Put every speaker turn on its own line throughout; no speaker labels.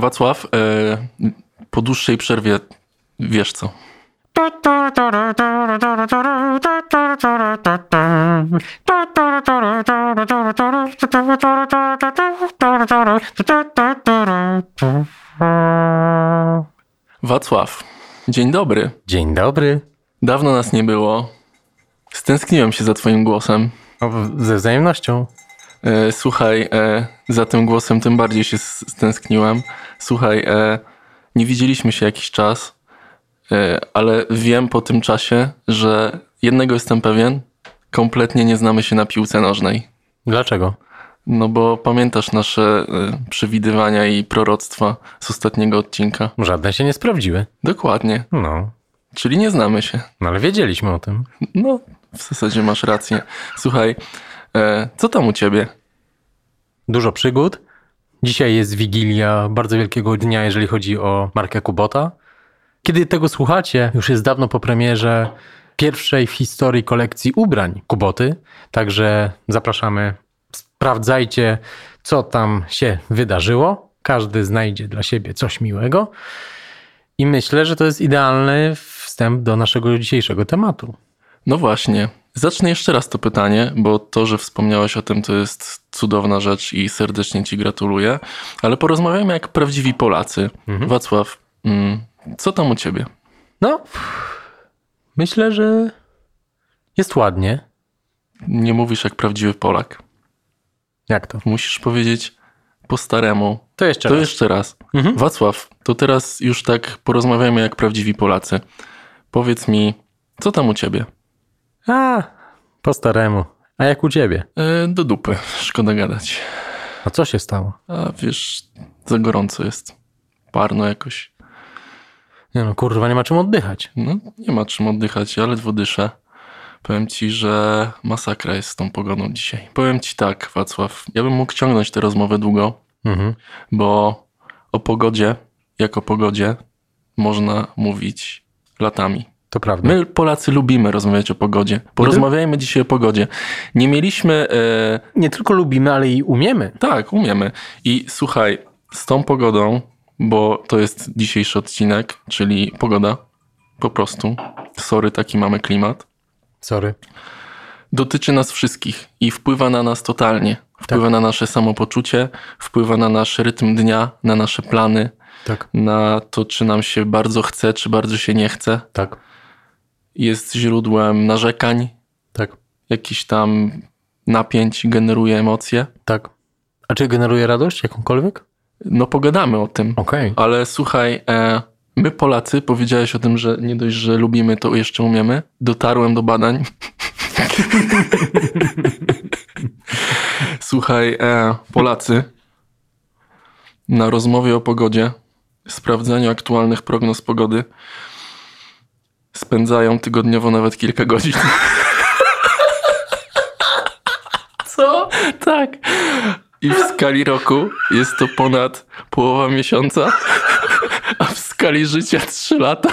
Wacław, e, po dłuższej przerwie wiesz co? Wacław, dzień dobry.
Dzień dobry.
Dawno nas nie było. Stęskniłem się za twoim głosem.
O, ze wzajemnością.
E, słuchaj, e, za tym głosem tym bardziej się stęskniłem. Słuchaj, e, nie widzieliśmy się jakiś czas, ale wiem po tym czasie, że jednego jestem pewien, kompletnie nie znamy się na piłce nożnej.
Dlaczego?
No bo pamiętasz nasze przewidywania i proroctwa z ostatniego odcinka.
Żadne się nie sprawdziły.
Dokładnie.
No,
Czyli nie znamy się.
no ale wiedzieliśmy o tym.
No, w zasadzie masz rację. Słuchaj, co tam u ciebie?
Dużo przygód. Dzisiaj jest Wigilia bardzo wielkiego dnia, jeżeli chodzi o markę Kubota. Kiedy tego słuchacie, już jest dawno po premierze pierwszej w historii kolekcji ubrań Kuboty. Także zapraszamy, sprawdzajcie, co tam się wydarzyło. Każdy znajdzie dla siebie coś miłego. I myślę, że to jest idealny wstęp do naszego dzisiejszego tematu.
No właśnie. Zacznę jeszcze raz to pytanie, bo to, że wspomniałeś o tym, to jest cudowna rzecz i serdecznie Ci gratuluję. Ale porozmawiajmy jak prawdziwi Polacy. Wacław, mm, co tam u Ciebie?
No, myślę, że jest ładnie.
Nie mówisz jak prawdziwy Polak.
Jak to?
Musisz powiedzieć po staremu.
To jeszcze
To
raz.
jeszcze raz.
Mhm.
Wacław, to teraz już tak porozmawiajmy jak prawdziwi Polacy. Powiedz mi, co tam u Ciebie?
A, po staremu. A jak u ciebie?
E, do dupy, szkoda gadać.
A co się stało?
A wiesz, za gorąco jest. Parno jakoś.
Nie no, kurwa, nie ma czym oddychać.
No, nie ma czym oddychać, ja ledwo dyszę. Powiem ci, że masakra jest z tą pogodą dzisiaj. Powiem ci tak, Wacław, ja bym mógł ciągnąć tę rozmowę długo,
Mhm.
bo o pogodzie, jak o pogodzie, można mówić latami.
To prawda.
My, Polacy, lubimy rozmawiać o pogodzie. Porozmawiajmy dzisiaj o pogodzie. Nie mieliśmy... E,
Nie tylko lubimy, ale i umiemy.
tak, umiemy. I słuchaj, z tą pogodą, bo to jest dzisiejszy odcinek, czyli pogoda, po prostu. Sorry, taki mamy klimat.
Sorry.
dotyczy nas wszystkich i wpływa na nas totalnie. Wpływa na nasze samopoczucie, wpływa na nasz rytm dnia, na nasze plany,
Tak.
na to, czy nam się bardzo chce, czy bardzo się nie chce.
Tak.
Jest źródłem narzekań,
Tak.
jakichś tam napięć, generuje emocje.
Tak. A czy generuje radość jakąkolwiek?
No, pogadamy o tym.
Okej.
Ale słuchaj, e, my Polacy, powiedziałeś o tym, że nie dość, że lubimy, to jeszcze umiemy. Dotarłem do badań. słuchaj, e, Polacy na rozmowie o pogodzie, sprawdzaniu aktualnych prognoz pogody spędzają tygodniowo nawet kilka godzin. Co? Tak. I w skali roku jest to ponad połowa miesiąca, a w skali życia 3 lata.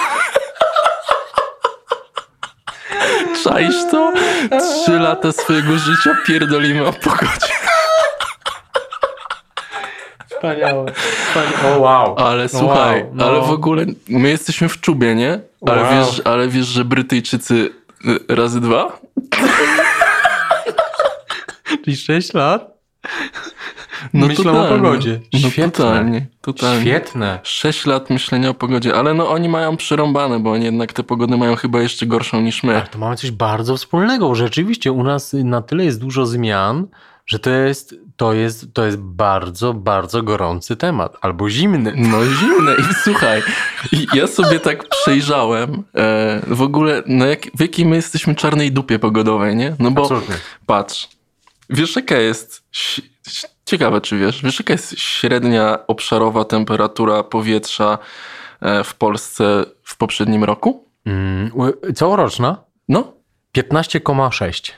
Czaisz to? 3 lata swojego życia pierdolimy o pogodzie.
Wspaniałe. Wspaniałe. O wow.
Ale słuchaj,
wow, no.
ale w ogóle my jesteśmy w czubie, nie? Ale,
Wow.
wiesz, ale wiesz, że Brytyjczycy y, razy dwa?
Czyli 6 lat?
No
Myślą o
totalnie.
pogodzie.
No
Świetne.
totalnie, totalnie.
Świetne.
6 lat myślenia o pogodzie, ale no oni mają przerąbane, bo oni jednak te pogody mają chyba jeszcze gorszą niż my.
Ale to mamy coś bardzo wspólnego. Rzeczywiście u nas na tyle jest dużo zmian, że to jest, to jest, to jest bardzo, bardzo gorący temat. Albo zimny.
No zimne i słuchaj, ja sobie tak przejrzałem e, w ogóle, no jak, w jakiej my jesteśmy czarnej dupie pogodowej, nie? No bo
Absolutnie.
patrz, wiesz jaka jest, ciekawe czy wiesz, wiesz jaka jest średnia obszarowa temperatura powietrza e, w Polsce w poprzednim roku?
Mm, całoroczna?
No,
15,6.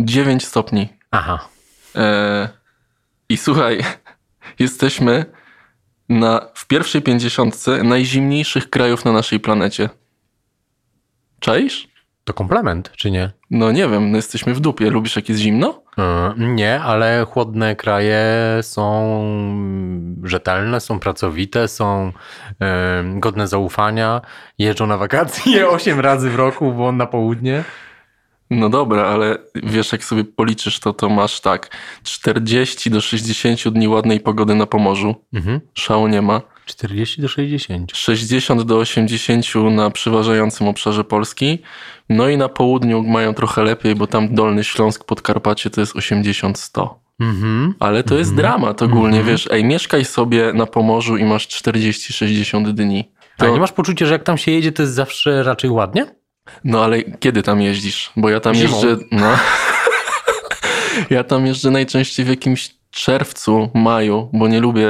9 stopni.
Aha.
E, słuchaj, jesteśmy na, w pierwszej pięćdziesiątce najzimniejszych krajów na naszej planecie. Czaisz?
To komplement, czy nie?
No nie wiem, no jesteśmy w dupie. Lubisz jak jest zimno?
E, Nie, ale chłodne kraje są rzetelne, są pracowite, są e, godne zaufania. Jeżdżą na wakacje 8 razy w roku, bo na południe.
No dobra, ale wiesz, jak sobie policzysz to, to masz tak 40 do 60 dni ładnej pogody na Pomorzu.
Mhm.
Szału nie ma.
40 do 60.
60 do 80 na przeważającym obszarze Polski. No i na południu mają trochę lepiej, bo tam Dolny Śląsk, Podkarpacie to jest 80-100.
Mhm.
Ale to jest dramat ogólnie, wiesz, ej, mieszkaj sobie na Pomorzu i masz 40-60 dni.
A
To,
nie masz poczucia, że jak tam się jedzie, to jest zawsze raczej ładnie?
No ale kiedy tam jeździsz? Bo ja tam
Zimą.
jeżdżę, no. ja tam jeżdżę najczęściej w jakimś czerwcu, maju, bo nie lubię,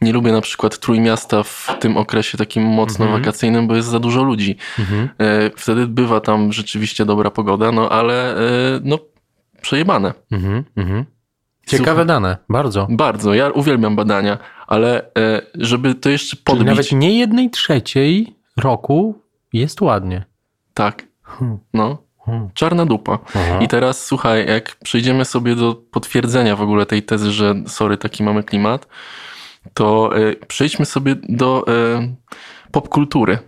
nie lubię na przykład Trójmiasta w tym okresie takim mocno
Mhm.
wakacyjnym, bo jest za dużo ludzi.
Mhm.
E, Wtedy bywa tam rzeczywiście dobra pogoda, no ale e, no przejebane.
Mhm. Ciekawe dane, bardzo.
Bardzo, ja uwielbiam badania, ale e, żeby to jeszcze
Czyli
podbić,
nawet nie jednej trzeciej roku jest ładnie.
Tak,
Hmm.
no,
Hmm.
czarna dupa.
Aha.
I teraz słuchaj, jak przejdziemy sobie do potwierdzenia w ogóle tej tezy, że sorry, taki mamy klimat, to e, przejdźmy sobie do e, popkultury.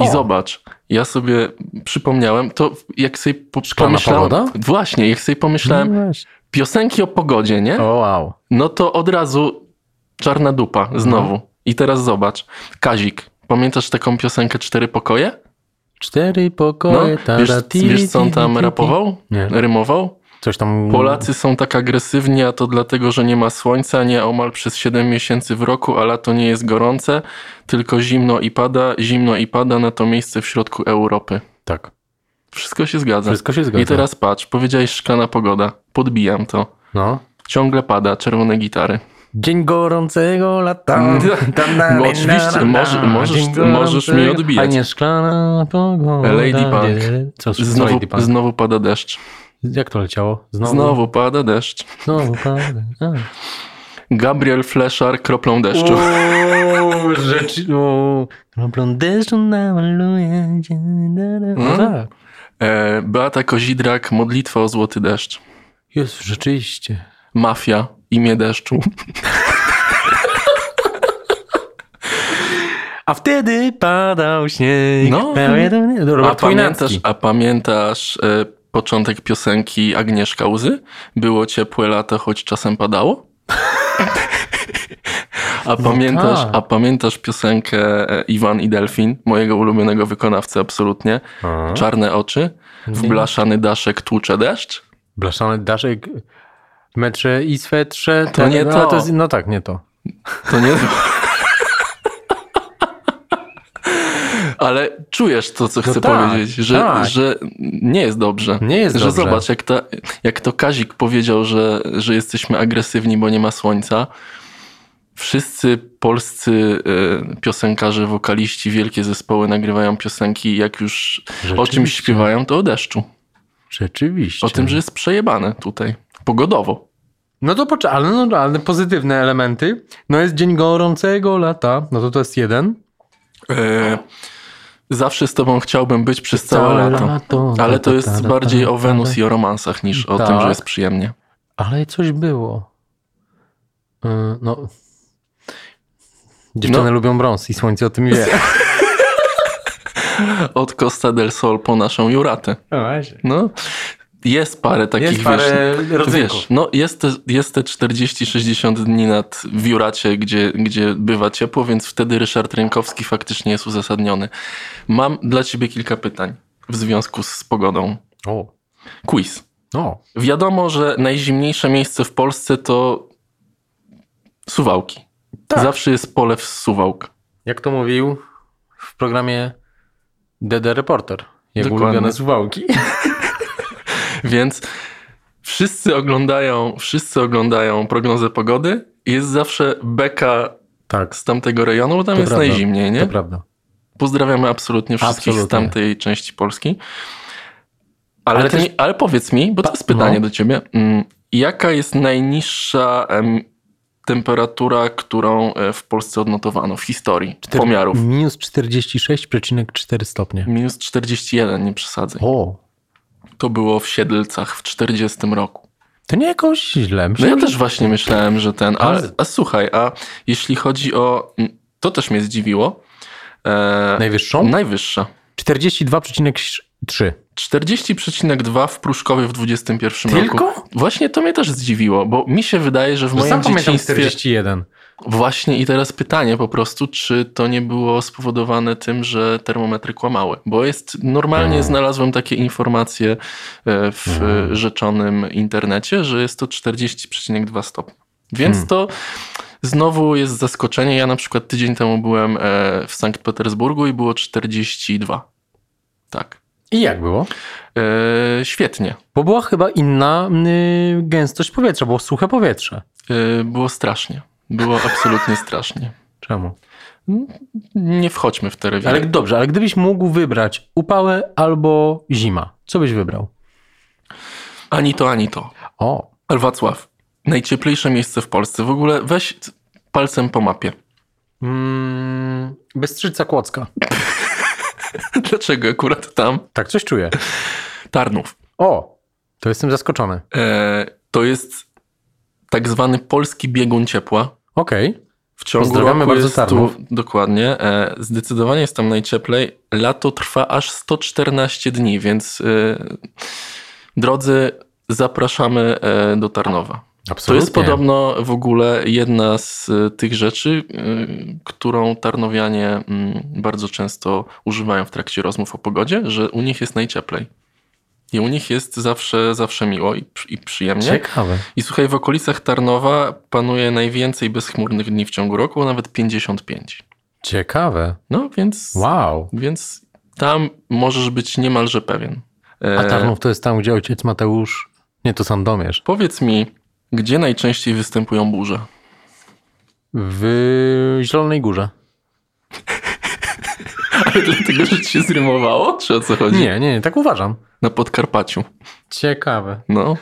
I
O.
zobacz, ja sobie przypomniałem, to jak sobie po,
Szklana
pomyślałem,
pogoda?
właśnie, jak sobie pomyślałem,
No
piosenki o pogodzie, nie?
O wow.
No to od razu czarna dupa, znowu. I teraz zobacz, Kazik, pamiętasz taką piosenkę Cztery Pokoje?
Cztery
No,
pokoje, tada,
wiesz, wiesz co on tam rapował?
Nie.
Rymował?
Coś tam...
Polacy są tak agresywni, a to dlatego, że nie ma słońca, nie omal przez 7 miesięcy w roku, a lato nie jest gorące, tylko zimno i pada, zimno i pada na to miejsce w środku Europy.
Tak.
Wszystko się zgadza.
Wszystko się zgadza.
I teraz patrz, powiedziałeś szklana pogoda, podbijam to.
No.
Ciągle pada, czerwone gitary.
Dzień gorącego lata.
No oczywiście, możesz- możesz mnie
gorącego-
odbijać.
A nie szklana pogoda.
Lady Punk.
Co,
Znowu,
Lady Punk?
znowu pada deszcz.
Jak to leciało? Znowu.
Znowu pada deszcz.
Znowu pada. A.
Gabriel Fleszar kroplą deszczu.
Rzeczy... O, kroplą deszczu namaluje cię. No
Hmm?
tak.
E, Beata Kozidrak, modlitwa o złoty deszcz.
Jest, rzeczywiście.
Mafia, imię deszczu.
A wtedy padał śnieg.
No. A pamiętasz, a pamiętasz e, początek piosenki Agnieszka Łzy? Było ciepłe lato, choć czasem padało? A pamiętasz,
tak.
a pamiętasz piosenkę e, Iwan i Delfin, mojego ulubionego wykonawcy absolutnie?
A.
Czarne oczy, w blaszany daszek tłucze deszcz?
Blaszany daszek w metrze i swetrze.
To nie
no,
to.
jest, no tak, nie to.
To nie. Ale czujesz to, co chcę
tak,
powiedzieć, że,
tak.
że nie jest dobrze.
Nie jest
że
dobrze.
zobacz, jak, ta, jak to Kazik powiedział, że, że jesteśmy agresywni, bo nie ma słońca. Wszyscy polscy y, piosenkarze, wokaliści, wielkie zespoły nagrywają piosenki, jak już o czymś śpiewają, to o deszczu.
Rzeczywiście.
O tym, że jest przejebane tutaj. Pogodowo.
No to poczekaj, ale, no, ale pozytywne elementy. No jest dzień gorącego lata, no to to jest jeden.
E, zawsze z tobą chciałbym być przez całe
Całe
lato.
lato.
Ale to jest bardziej o Wenus i o romansach niż o
Tak.
tym, że jest przyjemnie.
Ale coś było. Yy, no. Dziewczyny
No.
lubią brąz i słońce o tym wie.
Od Costa del Sol po naszą Juratę.
No właśnie.
No, jest parę takich,
Jest parę
wiesz, wiesz, no jest te, jest te 40-60 dni nad w Juracie, gdzie, gdzie bywa ciepło, więc wtedy Ryszard Rynkowski faktycznie jest uzasadniony. Mam dla ciebie kilka pytań w związku z pogodą.
O.
Quiz.
O.
Wiadomo, że najzimniejsze miejsce w Polsce to Suwałki.
Tak.
Zawsze jest polew z Suwałk.
Jak to mówił w programie DD Reporter.
Dokładnie.
ulubione suwałki.
Więc wszyscy oglądają, wszyscy oglądają prognozę pogody i jest zawsze beka
Tak,
z tamtego rejonu, bo tam
To
jest
prawda.
najzimniej, nie?
to prawda.
Pozdrawiamy absolutnie wszystkich z
Absolutnie.
tamtej części Polski. Ale,
Ale też-
mi, ale powiedz mi, bo to jest pytanie
no.
do ciebie. mm, Jaka jest najniższa em, temperatura, którą e, w Polsce odnotowano w historii pomiarów?
Minus 46,4 stopnie.
Minus 41, nie przesadzaj.
O.
To było w Siedlcach w 40 roku.
To nie jakoś źle.
No
Myślałem,
ja też właśnie myślałem, że ten, Ale- a słuchaj, a jeśli chodzi o, to też mnie zdziwiło, e,
Najwyższą?
najwyższa.
42,3.
40,2 w Pruszkowie w 21
Tylko?
roku. Właśnie to mnie też zdziwiło, bo mi się wydaje, że w
Bo
moim
sam
dzieciństwie...
41.
Właśnie i teraz pytanie po prostu, czy to nie było spowodowane tym, że termometry kłamały? Bo jest, normalnie
Mm.
znalazłem takie informacje e, w
Mm.
rzeczonym internecie, że jest to 40,2 stopnia. Więc
Hmm.
to znowu jest zaskoczenie. Ja na przykład tydzień temu byłem e, w Sankt Petersburgu i było 42. Tak.
I jak było?
E, świetnie.
Bo była chyba inna y, gęstość powietrza, było suche powietrze.
Było strasznie. Było absolutnie strasznie.
Czemu?
Nie wchodźmy w te rewiry.
Ale dobrze, ale gdybyś mógł wybrać upałę albo zima, co byś wybrał?
Ani to, ani to.
O,
Wacław, najcieplejsze miejsce w Polsce. W ogóle weź palcem po mapie.
mm, Bystrzyca Kłodzka.
Dlaczego akurat tam?
Tak coś czuję.
Tarnów.
O, to jestem zaskoczony.
E, to jest tak zwany polski biegun ciepła.
Okej.
W ciągu
Pozdrawiamy
roku
bardzo
jest tu, dokładnie, e, zdecydowanie jest tam najcieplej. Lato trwa aż 114 dni, więc e, drodzy, zapraszamy e, do Tarnowa. To
Absolutnie.
jest podobno w ogóle jedna z e, tych rzeczy, e, którą tarnowianie mm, bardzo często używają w trakcie rozmów o pogodzie, że u nich jest najcieplej. I u nich jest zawsze, zawsze miło i, i przyjemnie.
Ciekawe.
I słuchaj, w okolicach Tarnowa panuje najwięcej bezchmurnych dni w ciągu roku, nawet 55.
Ciekawe.
No więc,
Wow.
więc tam możesz być niemalże pewien. E,
A Tarnów to jest tam, gdzie ojciec Mateusz... Nie, to Sandomierz.
Powiedz mi, gdzie najczęściej występują burze?
W Zielonej Górze.
Ale dlatego, że ci się zrymowało? Czy o co chodzi?
Nie, nie, nie, tak uważam.
Na Podkarpaciu.
Ciekawe.
No.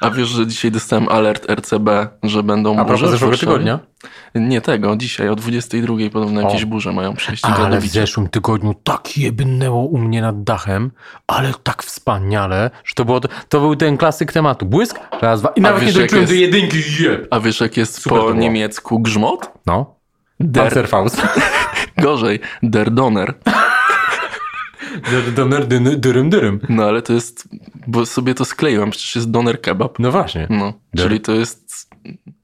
A wiesz, że dzisiaj dostałem alert RCB, że będą
A
burze w
zeszłego tygodnia.
Nie tego, dzisiaj o 22 podobno jakieś
O.
burze mają przejść.
Ale w zeszłym tygodniu tak jebnęło u mnie nad dachem, ale tak wspaniale, że to, było, to był ten klasyk tematu. Błysk, raz, dwa i nawet nie
wiesz,
doczyłem do jedynki, jeb.
A wiesz, jak jest
Super
po niemiecku grzmot?
No,
Der,
Panzerfaust.
gorzej, der Donner.
Doner, dyn- dyrym, dyrym.
No ale to jest, bo sobie to skleiłem, przecież jest doner kebab.
No właśnie.
No,
Der-
czyli to jest,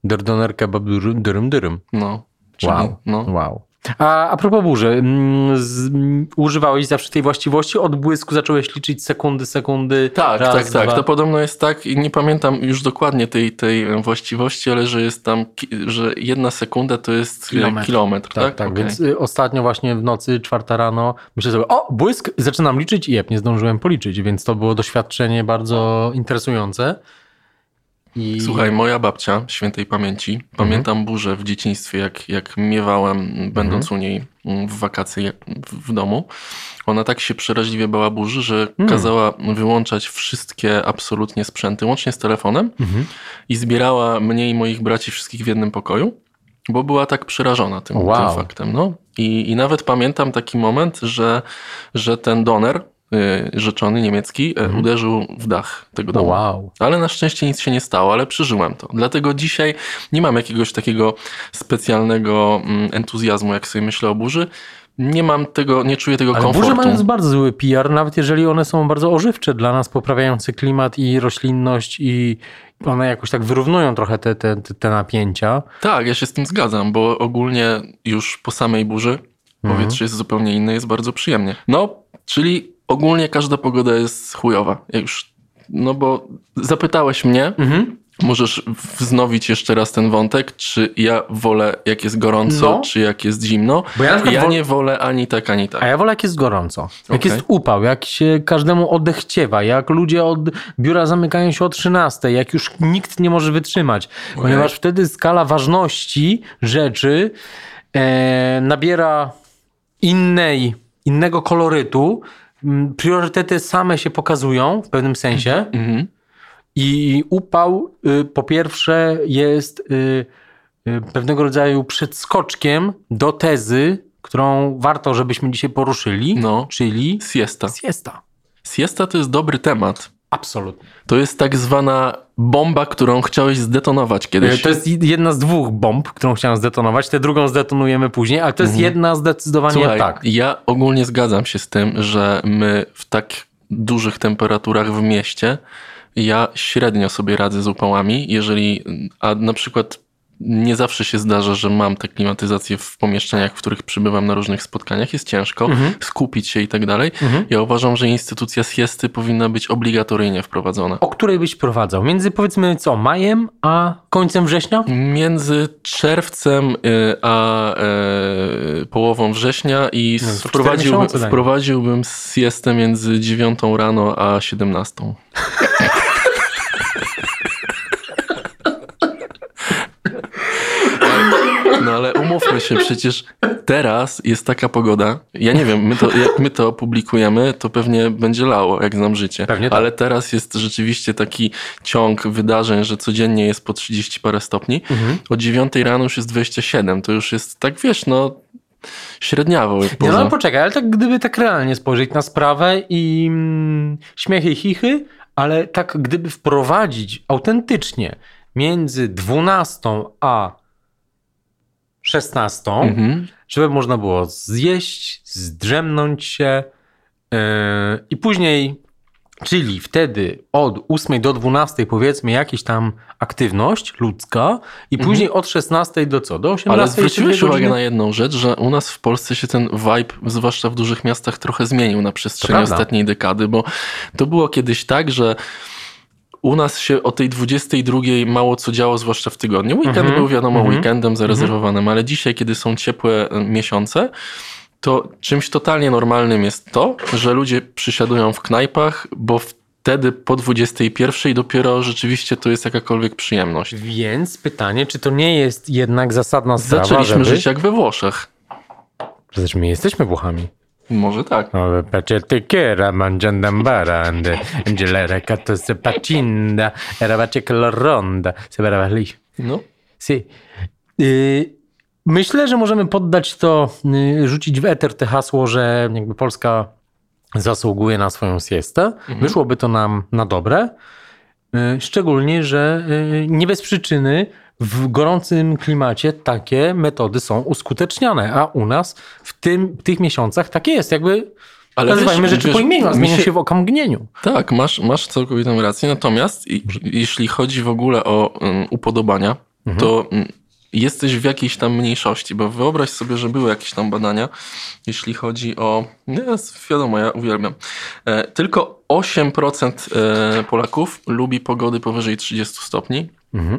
Der doner kebab dyrym, dyrym, dyrym.
no. Czyli,
Wow.
No.
Wow. A, a propos burzy, mm, z, używałeś zawsze tej właściwości? Od błysku zacząłeś liczyć sekundy, sekundy.
Tak,
raz,
tak, tak.
dwa.
To podobno jest tak i nie pamiętam już dokładnie tej, tej właściwości, ale że jest tam, że jedna sekunda to jest kilometr, kilometr tak?
Tak, tak,
Okej.
więc y, ostatnio właśnie w nocy, czwarta rano, myślę sobie, o, błysk, zaczynam liczyć i jeb, nie zdążyłem policzyć, więc to było doświadczenie bardzo interesujące. I...
Słuchaj, moja babcia świętej pamięci,
Mhm.
pamiętam burzę w dzieciństwie, jak, jak miewałem, będąc
Mhm.
u niej w wakacje w, domu. Ona tak się przeraźliwie bała burzy, że
Mm.
kazała wyłączać wszystkie absolutnie sprzęty, łącznie z telefonem
Mhm.
i zbierała mnie i moich braci wszystkich w jednym pokoju, bo była tak przerażona tym,
Wow.
tym faktem. No. I, I nawet pamiętam taki moment, że, że ten doner rzeczony niemiecki y, uderzył w dach tego domu.
wow.
Ale na szczęście nic się nie stało, ale przeżyłem to. Dlatego dzisiaj nie mam jakiegoś takiego specjalnego mm, entuzjazmu, jak sobie myślę o burzy. Nie mam tego, nie czuję tego
Ale
komfortu.
burze mają bardzo zły PR, nawet jeżeli one są bardzo ożywcze dla nas, poprawiające klimat i roślinność i one jakoś tak wyrównują trochę te, te, te, napięcia.
Tak, ja się z tym zgadzam, bo ogólnie już po samej burzy
Mhm.
powietrze jest zupełnie inne, jest bardzo przyjemnie. No, czyli ogólnie każda pogoda jest chujowa. Ja już, no bo zapytałeś mnie,
Mhm.
możesz wznowić jeszcze raz ten wątek, czy ja wolę jak jest gorąco,
No.
czy jak jest zimno.
Bo ja
ja nie wolę ani tak, ani tak.
A ja wolę jak jest gorąco, jak
Okej.
jest upał, jak się każdemu odechciewa, jak ludzie od biura zamykają się o 13, jak już nikt nie może wytrzymać, ponieważ wtedy skala ważności rzeczy e, nabiera innej, innego kolorytu, priorytety same się pokazują w pewnym sensie
Mhm.
i upał y, po pierwsze jest y, y, pewnego rodzaju przedskoczkiem do tezy, którą warto, żebyśmy dzisiaj poruszyli,
No.
czyli
Siesta.
siesta.
Siesta to jest dobry temat,
Absolutnie.
To jest tak zwana bomba, którą chciałeś zdetonować kiedyś.
To jest jedna z dwóch bomb, którą chciałem zdetonować. Tę drugą zdetonujemy później, ale to jest jedna zdecydowanie
Słuchaj,
tak.
ja ogólnie zgadzam się z tym, że my w tak dużych temperaturach w mieście, ja średnio sobie radzę z upałami, jeżeli, a na przykład nie zawsze się zdarza, że mam tę klimatyzację w pomieszczeniach, w których przybywam na różnych spotkaniach. Jest ciężko skupić się i tak dalej. Ja uważam, że instytucja siesty powinna być obligatoryjnie wprowadzona.
O której byś prowadzał? Między powiedzmy co, majem a końcem września?
Między czerwcem y, a e, połową września i
No, dajmy.
wprowadziłbym siestę między 9 rano a 17. No ale umówmy się, przecież teraz jest taka pogoda. Ja nie wiem, my to, jak my to opublikujemy, to pewnie będzie lało, jak znam życie.
Pewnie tak.
Ale teraz jest rzeczywiście taki ciąg wydarzeń, że codziennie jest po 30 parę stopni.
Mhm.
O 9 rano już jest 27. To już jest tak, wiesz, no średniawo.
Nie, no ale poczekaj, ale tak gdyby tak realnie spojrzeć na sprawę i mm, śmiechy i chichy, ale tak gdyby wprowadzić autentycznie między 12 a 16,
Mhm.
żeby można było zjeść, zdrzemnąć się yy, i później, czyli wtedy od 8 do 12 powiedzmy jakiś tam aktywność ludzka i później od 16 do co? Do 18
Mhm. Ale zwróciłeś uwagę na jedną rzecz, że u nas w Polsce się ten vibe, zwłaszcza w dużych miastach, trochę zmienił na przestrzeni ostatniej dekady, bo to było kiedyś tak, że u nas się o tej 22 mało co działo, zwłaszcza w tygodniu. Weekend
Mhm.
był wiadomo
Mhm.
weekendem zarezerwowanym, ale dzisiaj, kiedy są ciepłe e, miesiące, to czymś totalnie normalnym jest to, że ludzie przysiadują w knajpach, bo wtedy po 21 dopiero rzeczywiście to jest jakakolwiek przyjemność.
Więc pytanie, czy to nie jest jednak zasadna sprawa,
Zaczęliśmy
żeby...
żyć jak we Włoszech.
Przecież my jesteśmy Włochami.
Może tak.
Pacietiera, mangiandambara, and gelera, cato se pacinda, erabacie coloronda, se baravali.
No.
Si. Y, Myślę, że możemy poddać to, y, rzucić w eter te hasło, że jakby Polska zasługuje na swoją siestę. Wyszłoby to nam na dobre. Y, Szczególnie, że y, nie bez przyczyny w gorącym klimacie takie metody są uskuteczniane, a u nas w tym, tych miesiącach tak jest. Jakby
Ale
nazywajmy rzeczy
wiesz,
po imieniu, a
mi
zmienią
się-
się w okamgnieniu.
Tak, masz, masz całkowitą rację. Natomiast i, jeśli chodzi w ogóle o um, upodobania, to um, jesteś w jakiejś tam mniejszości, bo wyobraź sobie, że były jakieś tam badania, jeśli chodzi o. Nie, wiadomo, ja uwielbiam. E, tylko 8% e, Polaków lubi pogody powyżej 30 stopni.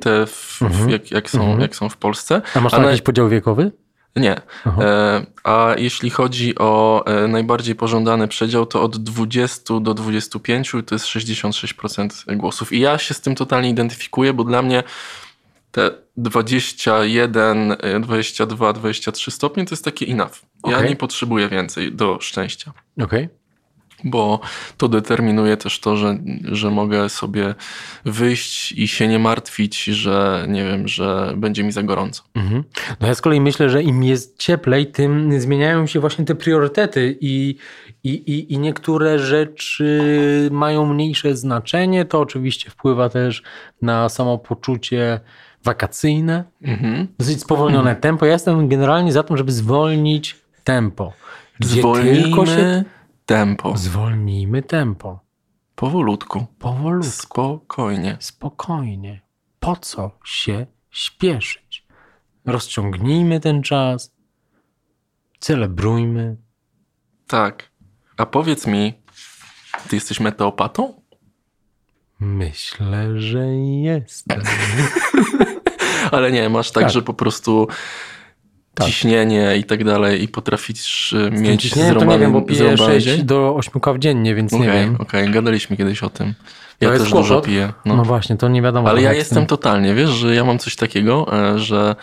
Te, w, w, jak, jak, są, jak są w Polsce.
A masz
A
tam
na-
jakiś podział wiekowy?
Nie. E, a jeśli chodzi o e, najbardziej pożądany przedział, to od 20 do 25 to jest 66% głosów. I ja się z tym totalnie identyfikuję, bo dla mnie te 21, e, 22, 23 stopnie to jest takie enough. Ja nie potrzebuję więcej do szczęścia.
Okej.
Bo to determinuje też to, że, że mogę sobie wyjść i się nie martwić, że nie wiem, że będzie mi za gorąco.
Mhm. No ja z kolei myślę, że im jest cieplej, tym zmieniają się właśnie te priorytety i, i, i, i niektóre rzeczy mają mniejsze znaczenie. To oczywiście wpływa też na samopoczucie wakacyjne.
Mhm.
Dosyć spowolnione tempo. Ja jestem generalnie za tym, żeby zwolnić tempo. Gdzie tylko się...
tempo.
Zwolnijmy tempo.
Powolutku.
Powolutku.
Spokojnie.
spokojnie. Po co się śpieszyć? Rozciągnijmy ten czas, celebrujmy.
Tak. A powiedz mi, ty jesteś meteopatą?
Myślę, że jestem.
Ale nie, masz tak,
Tak.
że po prostu
Tak.
ciśnienie i tak dalej i potrafisz y, mieć
Nie, to nie wiem, bo piję
zrąbany
6
dzień?
do 8 kaw dziennie, więc nie wiem.
okej, gadaliśmy kiedyś o tym. Ja
To
też dużo piję.
No.
No.
właśnie, to nie wiadomo.
Ale ja jestem totalnie, wiesz, że ja mam coś takiego, e, że,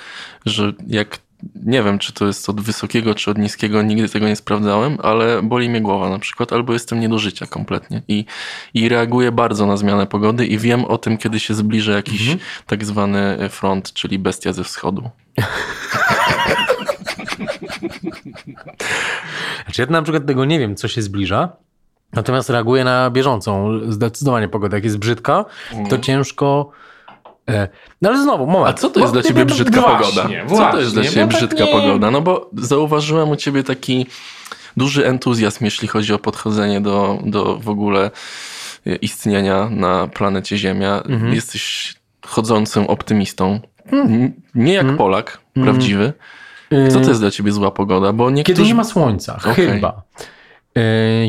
że jak nie wiem, czy to jest od wysokiego, czy od niskiego, nigdy tego nie sprawdzałem, ale boli mnie głowa na przykład, albo jestem nie do życia kompletnie i, i reaguję bardzo na zmianę pogody i wiem o tym, kiedy się zbliża jakiś
Mhm.
tak zwany front, czyli bestia ze wschodu.
Znaczy ja na przykład tego nie wiem, co się zbliża, Natomiast reaguję na bieżącą zdecydowanie pogodę. Jak jest brzydka, to ciężko. e, No ale znowu, moment.
A co to jest dla ciebie
no,
brzydka pogoda? Co to jest dla ciebie
tak
brzydka pogoda? No bo zauważyłem u ciebie taki duży entuzjazm, jeśli chodzi o podchodzenie do, do w ogóle e, istnienia na planecie Ziemia.
Mhm.
Jesteś chodzącym optymistą. N- Nie
Mhm.
jak Polak, prawdziwy. Co to jest dla ciebie zła pogoda? Bo niektórzy...
Kiedy nie ma słońca,
Okej.
chyba. E,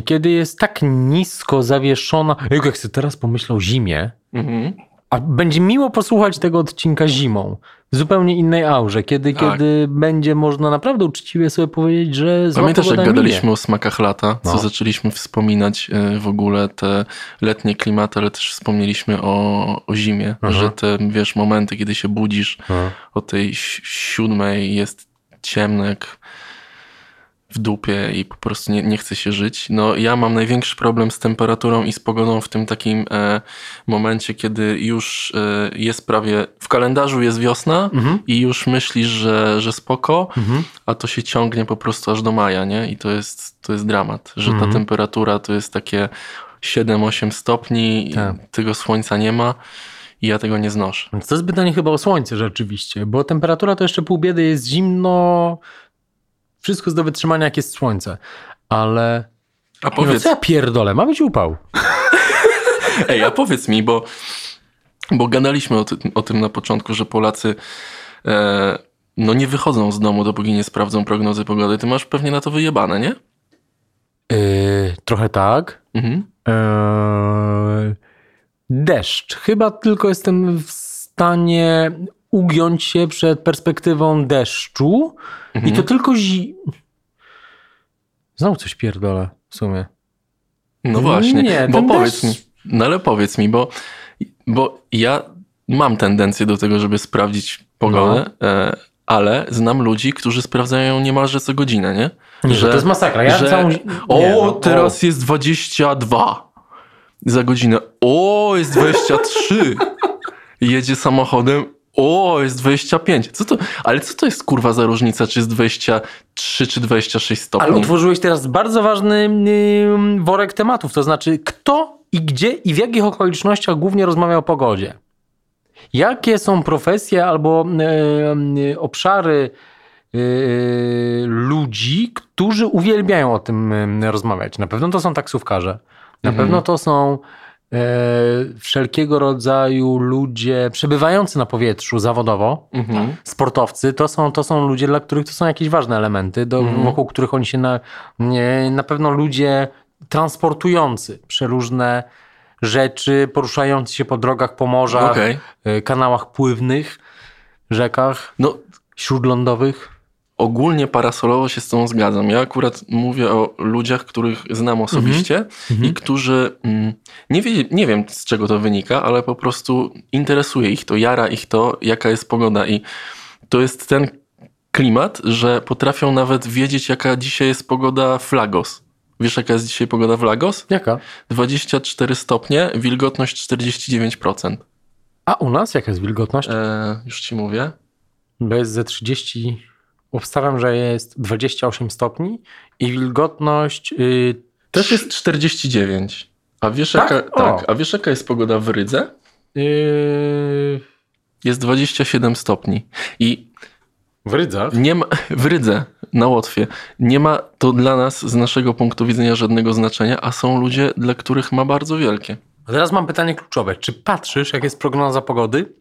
Kiedy jest tak nisko zawieszona. Jak sobie teraz pomyślał o zimie,
Mhm.
a będzie miło posłuchać tego odcinka zimą. Zupełnie innej aurze, kiedy,
Tak.
kiedy będzie można naprawdę uczciwie sobie powiedzieć, że
Pamiętasz, jak gadaliśmy
minie.
o smakach lata, co
No.
zaczęliśmy wspominać e, w ogóle te letnie klimaty, ale też wspomnieliśmy o, o zimie,
Aha.
że te, wiesz, momenty, kiedy się budzisz
No.
o tej si- siódmej, jest ciemno jak w dupie i po prostu nie, nie chce się żyć. No ja mam największy problem z temperaturą i z pogodą w tym takim e, momencie, kiedy już e, jest prawie, w kalendarzu jest wiosna
Mhm.
i już myślisz, że, że spoko,
Mhm.
a to się ciągnie po prostu aż do maja, nie? I to jest, to jest dramat, że
Mhm.
ta temperatura to jest takie 7-8 stopni, i
Tak.
tego słońca nie ma i ja tego nie znoszę.
To jest pytanie chyba o słońce rzeczywiście, bo temperatura to jeszcze pół biedy, jest zimno, wszystko jest do wytrzymania jak jest słońce, ale...
A
No
powiedz,
co ja pierdolę, ma być upał.
ej, a powiedz mi, bo, bo gadaliśmy o, ty, o tym na początku, że Polacy e, no nie wychodzą z domu, dopóki nie sprawdzą prognozy pogody. Ty masz pewnie na to wyjebane, nie?
Yy, trochę tak.
Mhm.
Eee, deszcz. Chyba tylko jestem w stanie ugiąć się przed perspektywą deszczu i to tylko zi... Znowu coś pierdolę w sumie.
No właśnie,
Nie,
bo powiedz
deszcz-
mi, no ale powiedz mi, bo, bo ja mam tendencję do tego, żeby sprawdzić pogodę,
No.
e, ale znam ludzi, którzy sprawdzają ją niemalże co godzinę, nie?
Nie, że to jest masakra. Ja
że,
całą...
o,
nie, no,
teraz jest 22 za godzinę. O, jest 23. Jedzie samochodem. O, jest 25. Co to, ale co to jest kurwa za różnica, czy jest 23 czy 26 stopni?
Ale otworzyłeś teraz bardzo ważny ym, worek tematów, to znaczy kto i gdzie i w jakich okolicznościach głównie rozmawia o pogodzie. Jakie są profesje albo y, y, obszary y, ludzi, którzy uwielbiają o tym rozmawiać? Na pewno to są taksówkarze. Na
Mhm.
pewno to są wszelkiego rodzaju ludzie przebywający na powietrzu zawodowo
Mhm.
sportowcy to są, to są ludzie, dla których to są jakieś ważne elementy, do,
Mhm.
wokół których oni się na, nie, na pewno ludzie transportujący przeróżne rzeczy, poruszający się po drogach, po morzach,
Okej.
y, kanałach pływnych, rzekach
No,
śródlądowych.
Ogólnie parasolowo się z tą zgadzam. Ja akurat mówię o ludziach, których znam osobiście i którzy mm, nie, wie, nie wiem z czego to wynika, ale po prostu interesuje ich to, jara ich to, jaka jest pogoda i to jest ten klimat, że potrafią nawet wiedzieć jaka dzisiaj jest pogoda w Lagos. Wiesz jaka jest dzisiaj pogoda w Lagos?
Jaka?
24 stopnie, wilgotność 49%.
A u nas jaka jest wilgotność?
E, już ci mówię.
Bo jest ze 30, obstawiam, że jest 28 stopni i wilgotność y,
Też jest 49. A wiesz,
Tak?
jaka, tak, a wiesz jaka jest pogoda w Rydze?
y,
Jest 27 stopni. I
w Rydzach.
nie ma, w Rydze, na Łotwie, nie ma to dla nas z naszego punktu widzenia żadnego znaczenia, a są ludzie, dla których ma bardzo wielkie.
A teraz mam pytanie kluczowe. Czy patrzysz, jak jest prognoza pogody?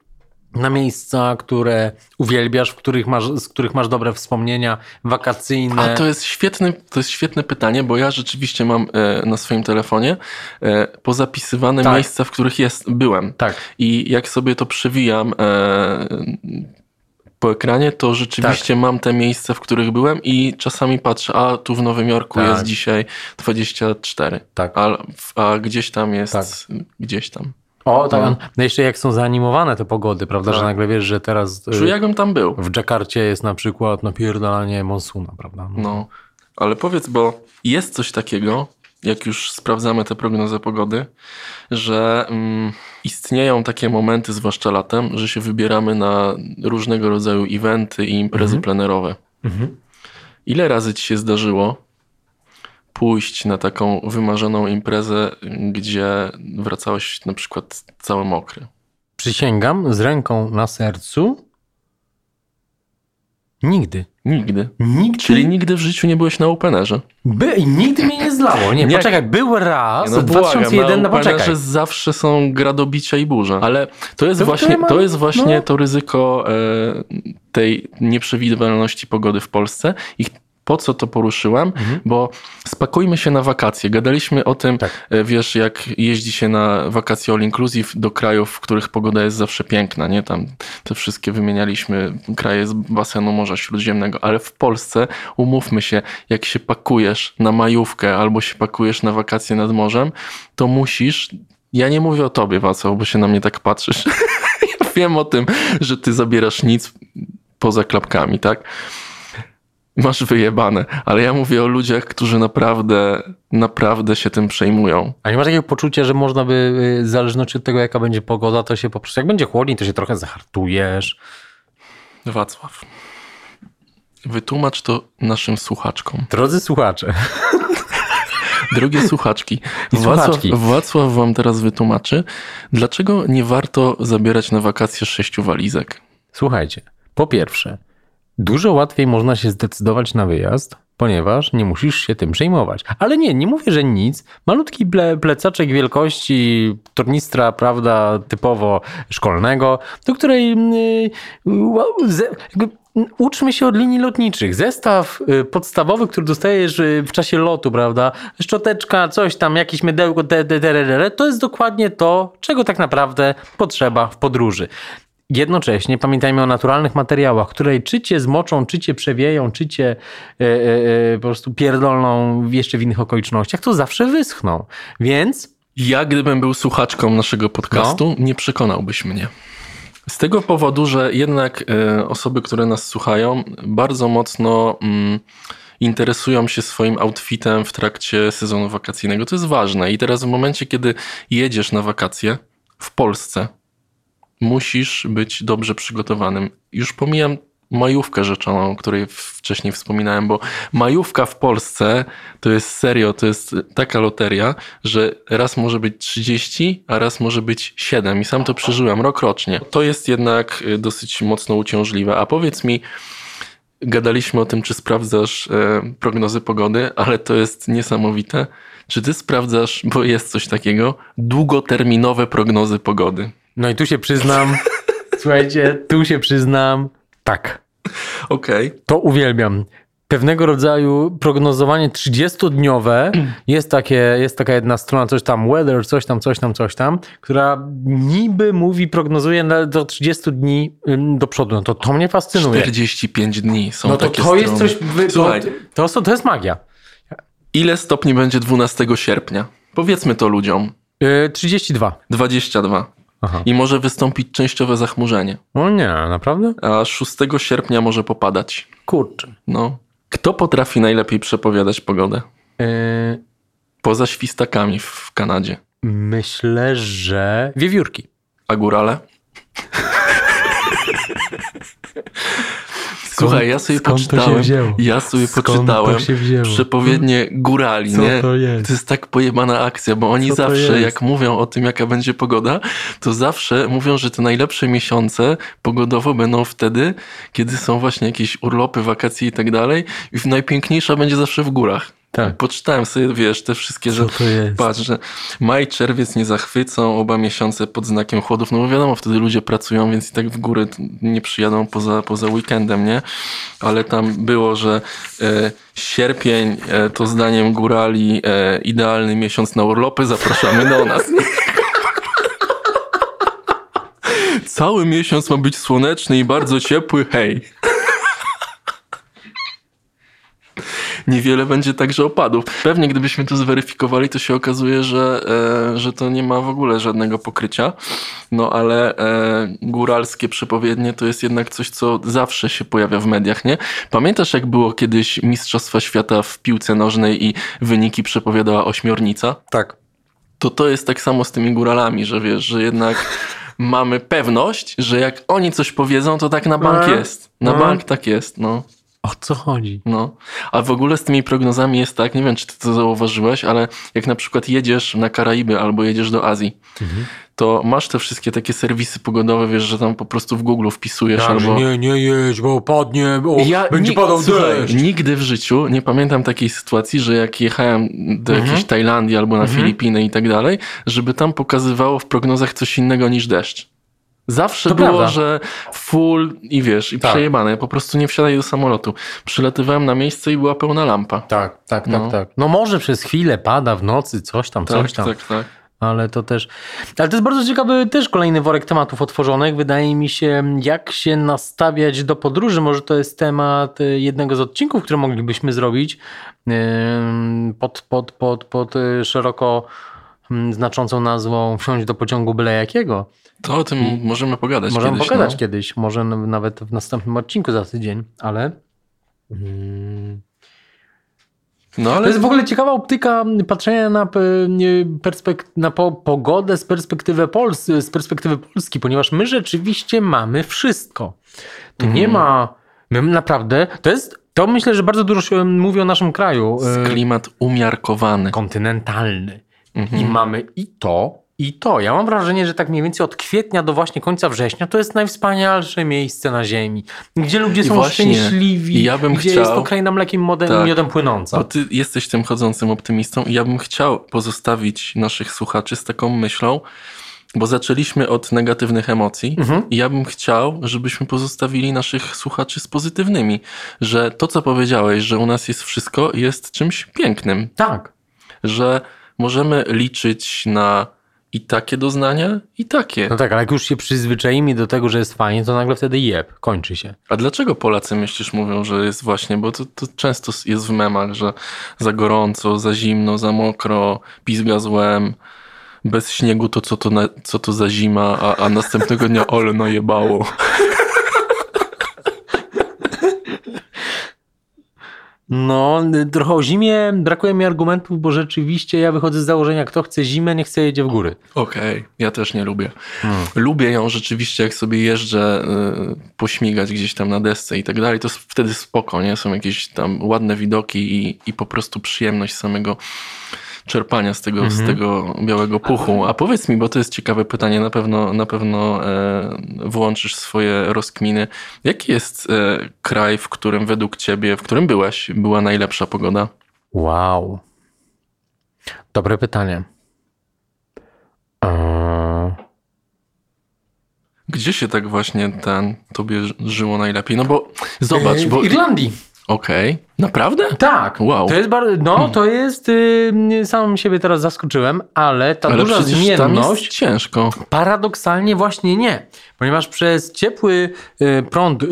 Na miejsca, które uwielbiasz, w których masz, z których masz dobre wspomnienia, wakacyjne.
A to jest świetne, to jest świetne pytanie, bo ja rzeczywiście mam e, na swoim telefonie e, pozapisywane
Tak.
miejsca, w których jest, byłem.
Tak.
I jak sobie to przewijam e, po ekranie, to rzeczywiście
Tak.
mam te miejsca, w których byłem i czasami patrzę, a tu w Nowym Jorku
Tak.
jest dzisiaj 24,
Tak.
a, a gdzieś tam jest,
Tak.
gdzieś tam.
O, tak.
No.
No jeszcze jak są zaanimowane te pogody, prawda,
Tak.
że nagle wiesz, że teraz y,
Czuję, jakbym tam był.
w Dżakarcie jest na przykład napierdalanie monsuna, prawda?
No, ale powiedz, bo jest coś takiego, jak już sprawdzamy te prognozy pogody, że mm, istnieją takie momenty, zwłaszcza latem, że się wybieramy na różnego rodzaju eventy i imprezy plenerowe.
Mhm.
Ile razy ci się zdarzyło pójść na taką wymarzoną imprezę, gdzie wracałeś na przykład cały mokry?
Przysięgam z ręką na sercu. Nigdy.
Nigdy.
Nigdy.
Czyli nigdy w życiu nie byłeś na openerze.
By, nigdy mnie nie zlało. Nie,
Nie.
poczekaj, był raz
No
w
błagam,
2001, no
na
poczekaj.
openerze zawsze są gradobicia i burze. Ale to jest
To
właśnie,
ma-
to, jest właśnie
no.
to ryzyko e, tej nieprzewidywalności pogody w Polsce. I po co to poruszyłem?
Mhm.
Bo spakujmy się na wakacje. Gadaliśmy o tym,
Tak.
e, wiesz, jak jeździ się na wakacje all inclusive do krajów, w których pogoda jest zawsze piękna, nie? Tam te wszystkie wymienialiśmy kraje z basenu Morza Śródziemnego, ale w Polsce, umówmy się, jak się pakujesz na majówkę albo się pakujesz na wakacje nad morzem, to musisz, ja nie mówię o tobie, Wacław, bo się na mnie tak patrzysz. ja wiem o tym, że ty zabierasz nic poza klapkami, tak? Masz wyjebane, ale ja mówię o ludziach, którzy naprawdę, naprawdę się tym przejmują.
A nie masz takiego poczucia, że można by, y, w zależności od tego, jaka będzie pogoda, to się po prostu, jak będzie chłodniej, to się trochę zahartujesz.
Wacław, wytłumacz to naszym słuchaczkom.
Drodzy słuchacze,
Drogie słuchaczki, Wacław,
słuchaczki.
Wacław wam teraz wytłumaczy, dlaczego nie warto zabierać na wakacje sześciu walizek.
słuchajcie. Po pierwsze, dużo łatwiej można się zdecydować na wyjazd, ponieważ nie musisz się tym przejmować. Ale nie, nie mówię, że nic. Malutki ple, plecaczek wielkości tornistra, prawda, typowo szkolnego, do której mm, uczmy się od linii lotniczych. Zestaw y, podstawowy, który dostajesz y, w czasie lotu, prawda, szczoteczka, coś tam, jakieś mydełko, te, te, te, to jest dokładnie to, czego tak naprawdę potrzeba w podróży. Jednocześnie pamiętajmy o naturalnych materiałach, które czy cię zmoczą, czy cię przewieją, czy cię e, e, po prostu pierdolną jeszcze w innych okolicznościach, to zawsze wyschną. Więc
Ja, gdybym był słuchaczką naszego podcastu, nie przekonałbyś mnie. Z tego powodu, że jednak osoby, które nas słuchają, bardzo mocno mm, interesują się swoim outfitem w trakcie sezonu wakacyjnego. To jest ważne. I teraz w momencie, kiedy jedziesz na wakacje w Polsce, musisz być dobrze przygotowanym. Już pomijam majówkę rzeczoną, o której wcześniej wspominałem, bo majówka w Polsce to jest serio, to jest taka loteria, że raz może być 30, a raz może być 7 i sam to przeżyłem rok rocznie. To jest jednak y, dosyć mocno uciążliwe. A powiedz mi, gadaliśmy o tym, czy sprawdzasz e, prognozy pogody, ale to jest niesamowite. Czy ty sprawdzasz, bo jest coś takiego, długoterminowe prognozy pogody?
No i tu się przyznam, słuchajcie, tu się przyznam, tak,
Okej.
to uwielbiam. Pewnego rodzaju prognozowanie 30-dniowe jest, takie, jest taka jedna strona, coś tam, weather, coś tam, coś tam, coś tam, która niby mówi, prognozuje do 30 dni do przodu. No to to mnie fascynuje.
45 dni są
No to
takie
to jest coś. Wy,
Słuchaj,
to, to, to jest magia.
ile stopni będzie 12 sierpnia? Powiedzmy to ludziom.
Yy, 32.
22.
Aha.
I może wystąpić częściowe zachmurzenie.
O nie, naprawdę?
A 6 sierpnia może popadać.
Kurczę.
No. Kto potrafi najlepiej przepowiadać pogodę?
Yy,
Poza świstakami w Kanadzie.
myślę, że wiewiórki.
A górale? Słuchaj, ja sobie poczytałem. Ja sobie
Skąd
poczytałem przepowiednie górali,
Co
nie?
to jest?
To jest tak pojebana akcja, bo oni
Co
zawsze, jak mówią o tym, jaka będzie pogoda, to zawsze mówią, że te najlepsze miesiące pogodowo będą wtedy, kiedy są właśnie jakieś urlopy, wakacje i tak dalej. I najpiękniejsza będzie zawsze w górach.
Tak.
Poczytałem sobie, wiesz, te wszystkie, że
Co to jest?
patrz, że maj, czerwiec nie zachwycą, oba miesiące pod znakiem chłodów, no bo wiadomo, wtedy ludzie pracują, więc i tak w góry nie przyjadą poza, poza weekendem, nie? Ale tam było, że e, sierpień e, to zdaniem górali e, idealny miesiąc na urlopy, zapraszamy do nas. Cały miesiąc ma być słoneczny i bardzo ciepły, hej. Niewiele będzie także opadów. Pewnie gdybyśmy to zweryfikowali, to się okazuje, że, e, że to nie ma w ogóle żadnego pokrycia. No ale e, góralskie przepowiednie to jest jednak coś, co zawsze się pojawia w mediach, nie? Pamiętasz, jak było kiedyś Mistrzostwa Świata w piłce nożnej i wyniki przepowiadała ośmiornica?
Tak.
to to jest tak samo z tymi góralami, że wiesz, że jednak mamy pewność, że jak oni coś powiedzą, to tak na bank
No.
jest. Na
No.
bank tak jest, no.
O co chodzi?
No, a w ogóle z tymi prognozami jest tak, nie wiem czy ty to zauważyłeś, ale jak na przykład jedziesz na Karaiby albo jedziesz do Azji,
Mhm.
to masz te wszystkie takie serwisy pogodowe, wiesz, że tam po prostu w Google wpisujesz
Tak,
albo...
nie, nie jedź, bo padnie, bo
Ja
będzie padał
słuchaj,
deszcz.
Nigdy w życiu nie pamiętam takiej sytuacji, że jak jechałem do
Mhm.
jakiejś Tajlandii albo na Filipiny i tak dalej, żeby tam pokazywało w prognozach coś innego niż deszcz. Zawsze
To
było,
prawda.
że full i wiesz, i
Tak.
przejebane. Po prostu nie wsiadaj do samolotu. Przylatywałem na miejsce i była pełna lampa.
Tak, tak, tak,
No.
tak. No może przez chwilę pada w nocy, coś tam,
Tak,
coś tam.
tak, tak.
Ale to też. Ale to jest bardzo ciekawy też kolejny worek tematów otworzonych. Wydaje mi się, jak się nastawiać do podróży. Może to jest temat y, jednego z odcinków, które moglibyśmy zrobić pod, pod, pod, pod y, szeroko znaczącą nazwą Wsiąść do pociągu byle jakiego.
To o tym możemy pogadać
Możemy
kiedyś.
pogadać
no.
kiedyś, może nawet w następnym odcinku za tydzień, ale. Mm,
No
To
ale
jest w ogóle ciekawa optyka patrzenia na, perspek- na po, pogodę z perspektywy, Pols z perspektywy Polski, ponieważ my rzeczywiście mamy wszystko. To nie
Mhm.
ma. My naprawdę. To jest. To myślę, że bardzo dużo się mówi o naszym kraju.
jest
e,
klimat umiarkowany.
kontynentalny.
Mhm.
I mamy i to, i to. Ja mam wrażenie, że tak mniej więcej od kwietnia do właśnie końca września to jest najwspanialsze miejsce na ziemi. Gdzie ludzie są
właśnie,
szczęśliwi.
i ja bym
gdzie
chciał-
jest to kraina mlekiem modem,
Tak.
miodem płynąca.
Bo ty jesteś tym chodzącym optymistą i ja bym chciał pozostawić naszych słuchaczy z taką myślą, bo zaczęliśmy od negatywnych emocji
Mhm.
i ja bym chciał, żebyśmy pozostawili naszych słuchaczy z pozytywnymi, że to, co powiedziałeś, że u nas jest wszystko, jest czymś pięknym,
Tak.
że możemy liczyć na i takie doznania, i takie.
No tak, ale jak już się przyzwyczaimy do tego, że jest fajnie, to nagle wtedy jeb, kończy się.
A dlaczego Polacy myślisz mówią, że jest właśnie, bo to, to często jest w memach, że za gorąco, za zimno, za mokro, pizga złem, bez śniegu to co to, na, co to za zima, a, a następnego dnia ole najebało.
No, trochę o zimie brakuje mi argumentów, bo rzeczywiście ja wychodzę z założenia, kto chce zimę, nie chce jedzie w góry.
Okej, ja też nie lubię. Lubię ją rzeczywiście, jak sobie jeżdżę y, pośmigać gdzieś tam na desce i tak dalej, to wtedy spoko, nie? Są jakieś tam ładne widoki i, i po prostu przyjemność samego czerpania z tego, z tego białego puchu. A powiedz mi, bo to jest ciekawe pytanie, na pewno, na pewno e, włączysz swoje rozkminy. Jaki jest e, kraj, w którym według ciebie, w którym byłeś, była najlepsza pogoda?
Wow. Dobre pytanie. Eee,
Gdzie się tak właśnie ten, tobie żyło najlepiej? No bo zobacz,
w
bo...
Irlandii.
Okej, naprawdę?
Tak.
Wow.
To jest bardzo, no to jest, y, sam siebie teraz zaskoczyłem, ale ta
Ale
duża
przecież tam jest
zmienność,
ciężko.
paradoksalnie właśnie nie. Ponieważ przez ciepły y, prąd y,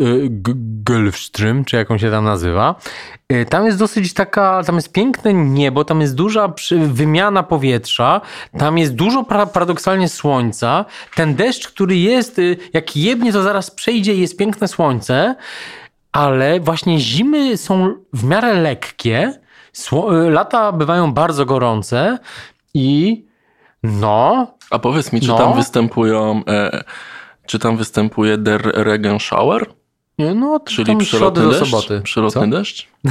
Gulfstream, czy jak on się tam nazywa, y, tam jest dosyć taka, tam jest piękne niebo, tam jest duża przy- wymiana powietrza, tam jest dużo pra- paradoksalnie słońca. Ten deszcz, który jest, y, jak jebnie, to zaraz przejdzie i jest piękne słońce, ale właśnie zimy są w miarę lekkie, y, lata bywają bardzo gorące i no,
A powiedz mi, czy
No.
tam występują, e, czy tam występuje der Regen Shower?
Nie, No,
Czyli
środy do
deszcz?
soboty.
Przelotny
Co?
deszcz?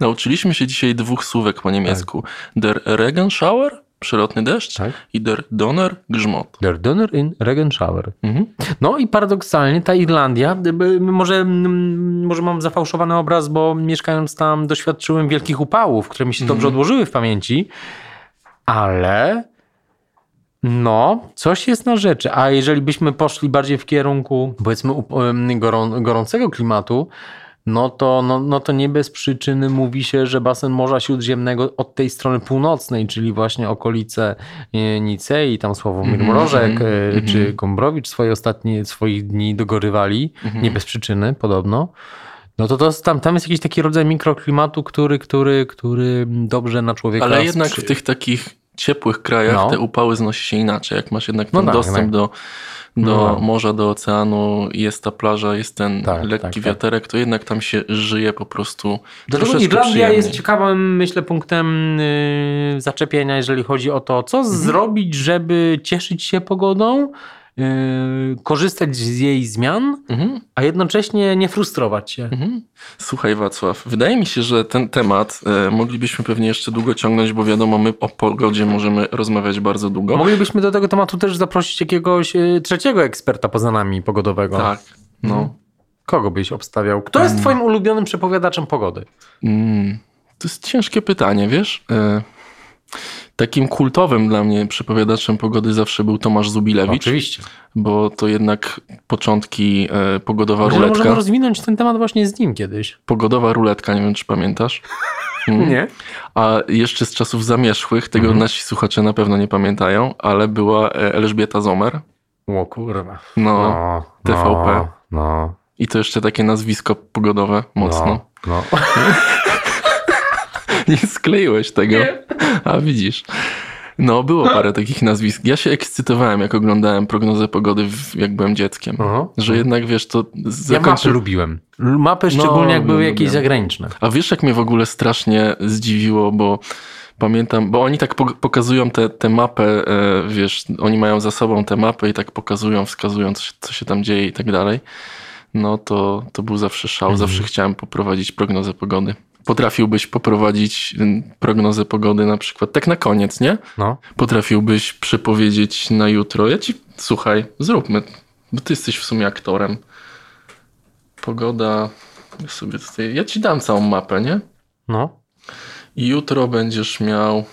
Nauczyliśmy się dzisiaj dwóch słówek po niemiecku. Der Regen Shower, przelotny deszcz
Tak.
i der Donner Grzmot.
Der Donner in Regenschauer.
Mhm.
No i paradoksalnie ta Irlandia, może, może mam zafałszowany obraz, bo mieszkając tam doświadczyłem wielkich upałów, które mi się dobrze odłożyły w pamięci, ale no, coś jest na rzeczy. A jeżeli byśmy poszli bardziej w kierunku, powiedzmy, gorą, gorącego klimatu, no to, no, no to nie bez przyczyny mówi się, że basen Morza Śródziemnego od tej strony północnej, czyli właśnie okolice e, Nicei, tam Sławomir
Mhm,
Mrożek e,
mhm.
czy Gombrowicz swoje ostatnie swoich dni dogorywali,
Mhm.
nie bez przyczyny podobno. No to, to tam, tam jest jakiś taki rodzaj mikroklimatu, który, który, który dobrze na człowieka
Ale jednak w tych takich ciepłych krajach
No.
te upały znosi się inaczej. Jak masz jednak
No
ten
tak,
dostęp
tak.
do, do
No.
morza, do oceanu, jest ta plaża, jest ten
Tak,
lekki
tak, tak.
wiaterek, to jednak tam się żyje po prostu
Dlatego
troszeczkę
Irlandia
przyjemniej.
jest ciekawym, myślę, punktem yy, zaczepienia, jeżeli chodzi o to, co
Mhm.
zrobić, żeby cieszyć się pogodą korzystać z jej zmian,
Mhm.
a jednocześnie nie frustrować się.
Mhm. Słuchaj Wacław, wydaje mi się, że ten temat e, moglibyśmy pewnie jeszcze długo ciągnąć, bo wiadomo, my o pogodzie możemy rozmawiać bardzo długo.
Moglibyśmy do tego tematu też zaprosić jakiegoś yy, trzeciego eksperta poza nami pogodowego.
Tak, no.
Kogo byś obstawiał? Kto jest twoim ulubionym przepowiadaczem pogody?
Mm, to jest ciężkie pytanie, wiesz? E, takim kultowym dla mnie przepowiadaczem pogody zawsze był Tomasz Zubilewicz,
Oczywiście.
bo to jednak początki e, pogodowa
Myślę, że
ruletka.
możemy rozwinąć ten temat właśnie z nim kiedyś.
Pogodowa ruletka, nie wiem czy pamiętasz. Mm.
Nie?
A jeszcze z czasów zamierzchłych, tego
Mhm.
nasi słuchacze na pewno nie pamiętają, ale była e, Elżbieta Zomer.
O kurwa.
No, TVP.
No, no,
i to jeszcze takie nazwisko pogodowe mocno.
No, no.
Nie skleiłeś tego. A widzisz. No, było parę takich nazwisk. Ja się ekscytowałem, jak oglądałem prognozę pogody, w, jak byłem dzieckiem.
Aha.
Że jednak, wiesz, to
Ja
zakończy...
mapy lubiłem. Mapy szczególnie jak
no,
były
lubię.
jakieś zagraniczne.
A wiesz, jak mnie w ogóle strasznie zdziwiło, bo pamiętam, bo oni tak pok- pokazują tę te, mapę, e, wiesz, oni mają za sobą tę mapę i tak pokazują, wskazują, co się, co się tam dzieje i tak dalej. No to, to był zawsze szał.
Mhm.
Zawsze chciałem poprowadzić prognozę pogody. Potrafiłbyś poprowadzić prognozę pogody na przykład, tak na koniec, nie?
No.
Potrafiłbyś przepowiedzieć na jutro. Ja ci, słuchaj, zróbmy, bo ty jesteś w sumie aktorem. Pogoda, ja sobie tutaj, ja ci dam całą mapę, nie?
No.
I jutro będziesz miał,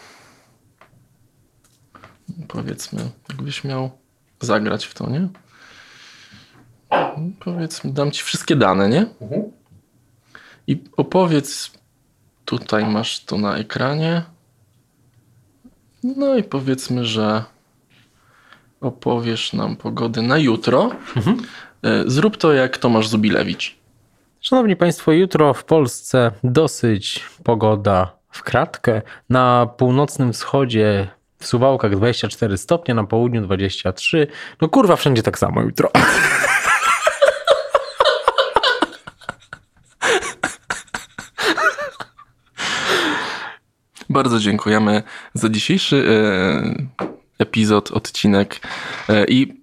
powiedzmy, jakbyś miał zagrać w to, nie? Powiedzmy, dam ci wszystkie dane, nie? I opowiedz, tutaj masz to na ekranie. No i powiedzmy, że opowiesz nam pogody na jutro. E, Zrób to jak Tomasz Zubilewicz.
Szanowni Państwo, jutro w Polsce dosyć pogoda w kratkę. Na północnym wschodzie w Suwałkach 24 stopnie, na południu 23. No kurwa, wszędzie tak samo jutro.
Bardzo dziękujemy za dzisiejszy e, epizod, odcinek. E, I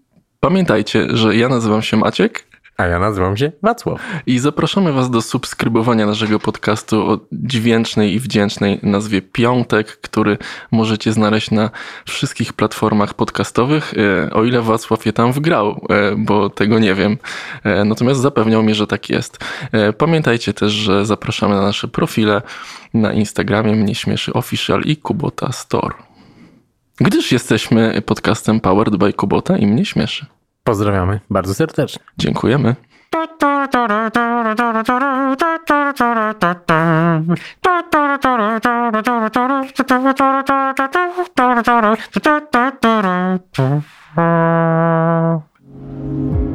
pamiętajcie, że ja nazywam się Maciek
A ja nazywam się Wacław.
i zapraszamy Was do subskrybowania naszego podcastu o dźwięcznej i wdzięcznej nazwie Piątek, który możecie znaleźć na wszystkich platformach podcastowych, e, o ile Wacław je tam wgrał, e, bo tego nie wiem. E, Natomiast zapewniał mnie, że tak jest. Pamiętajcie też, że zapraszamy na nasze profile na Instagramie Mnie Śmieszy Official i Kubota Store. Gdyż jesteśmy podcastem Powered by Kubota i Mnie Śmieszy.
Pozdrawiamy bardzo serdecznie.
Dziękujemy.
Thank you.